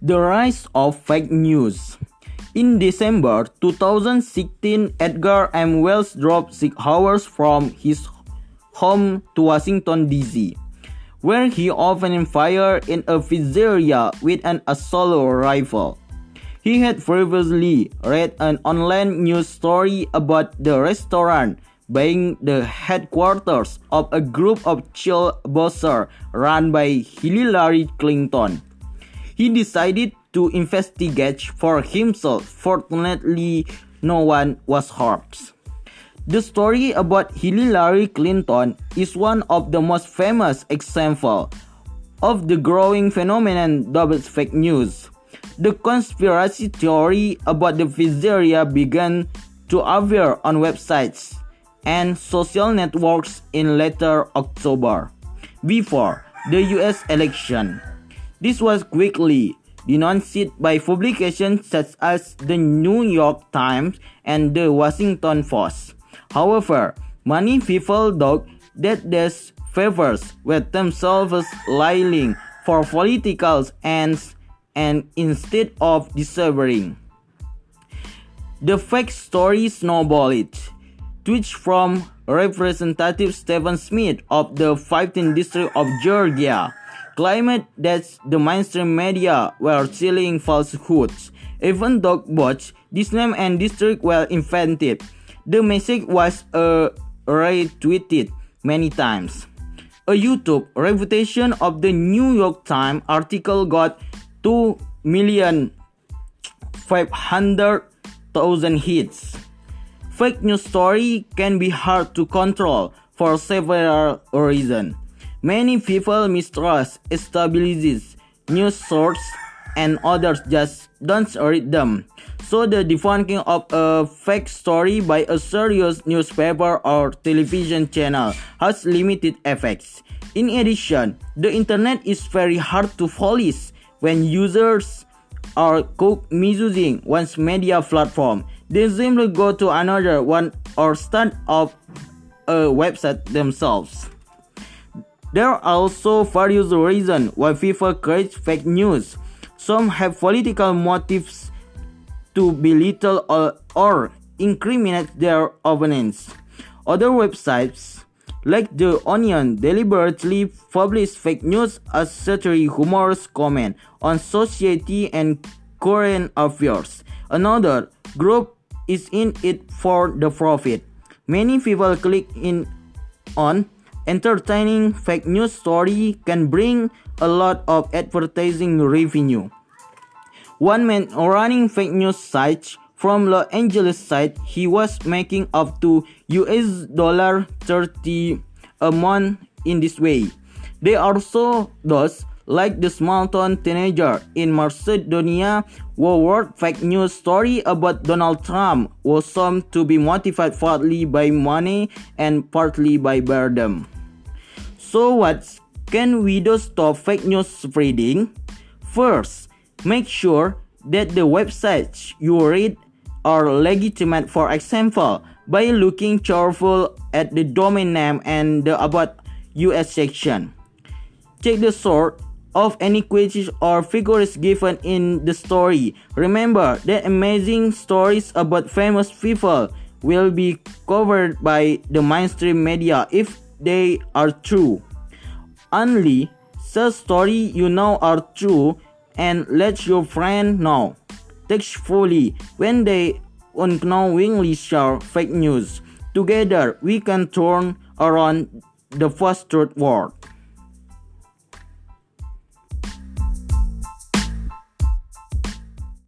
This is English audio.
The rise of fake news. In December 2016, Edgar M. Welch drove six hours from his home to Washington, D.C., where he opened fire in a pizzeria with an assault rifle. He had previously read an online news story about the restaurant being the headquarters of a group of child abusers run by Hillary Clinton. He decided to investigate for himself. Fortunately, no one was hurt. The story about Hillary Clinton is one of the most famous examples of the growing phenomenon double fake news. The conspiracy theory about the pizzeria began to appear on websites and social networks in later October, before the US election. This was quickly denounced by publications such as the New York Times and the Washington Post. However, many people thought that these favors were themselves lying for political ends and instead of discovering. The fake story snowballed, twitch from Representative Stephen Smith of the 15th District of Georgia claimed that the mainstream media were telling falsehoods. Even though both this name and district were invented, the message was uh, retweeted many times. A YouTube reputation of the New York Times article got 2 million 500,000 hits. Fake news story can be hard to control for several reasons. Many people mistrust established news sources and others just don't read them. So the debunking of a fake story by a serious newspaper or television channel has limited effects. In addition, the internet is very hard to police when users are caught misusing one's media platform. They simply go to another one or start up a website themselves. There are also various reasons why people create fake news. Some have political motives to belittle or, or incriminate their opponents. Other websites, like The Onion, deliberately publish fake news as satiric humorous comment on society and current affairs. Another group is in it for the profit. Many people click in on entertaining fake news story can bring a lot of advertising revenue. One man running fake news sites from Los Angeles site, he was making up to US dollar 30 a month in this way. They also those like the small town teenager in Macedonia who wrote fake news story about Donald Trump was some to be motivated partly by money and partly by boredom. So what can we do to stop fake news spreading? First, make sure that the websites you read are legitimate for example by looking careful at the domain name and the about US section. Check the source of any quotes or figures given in the story. Remember that amazing stories about famous people will be covered by the mainstream media if they are true. Only such story you know are true and let your friend know. Textfully, when they unknowingly share fake news, together we can turn around the first truth world.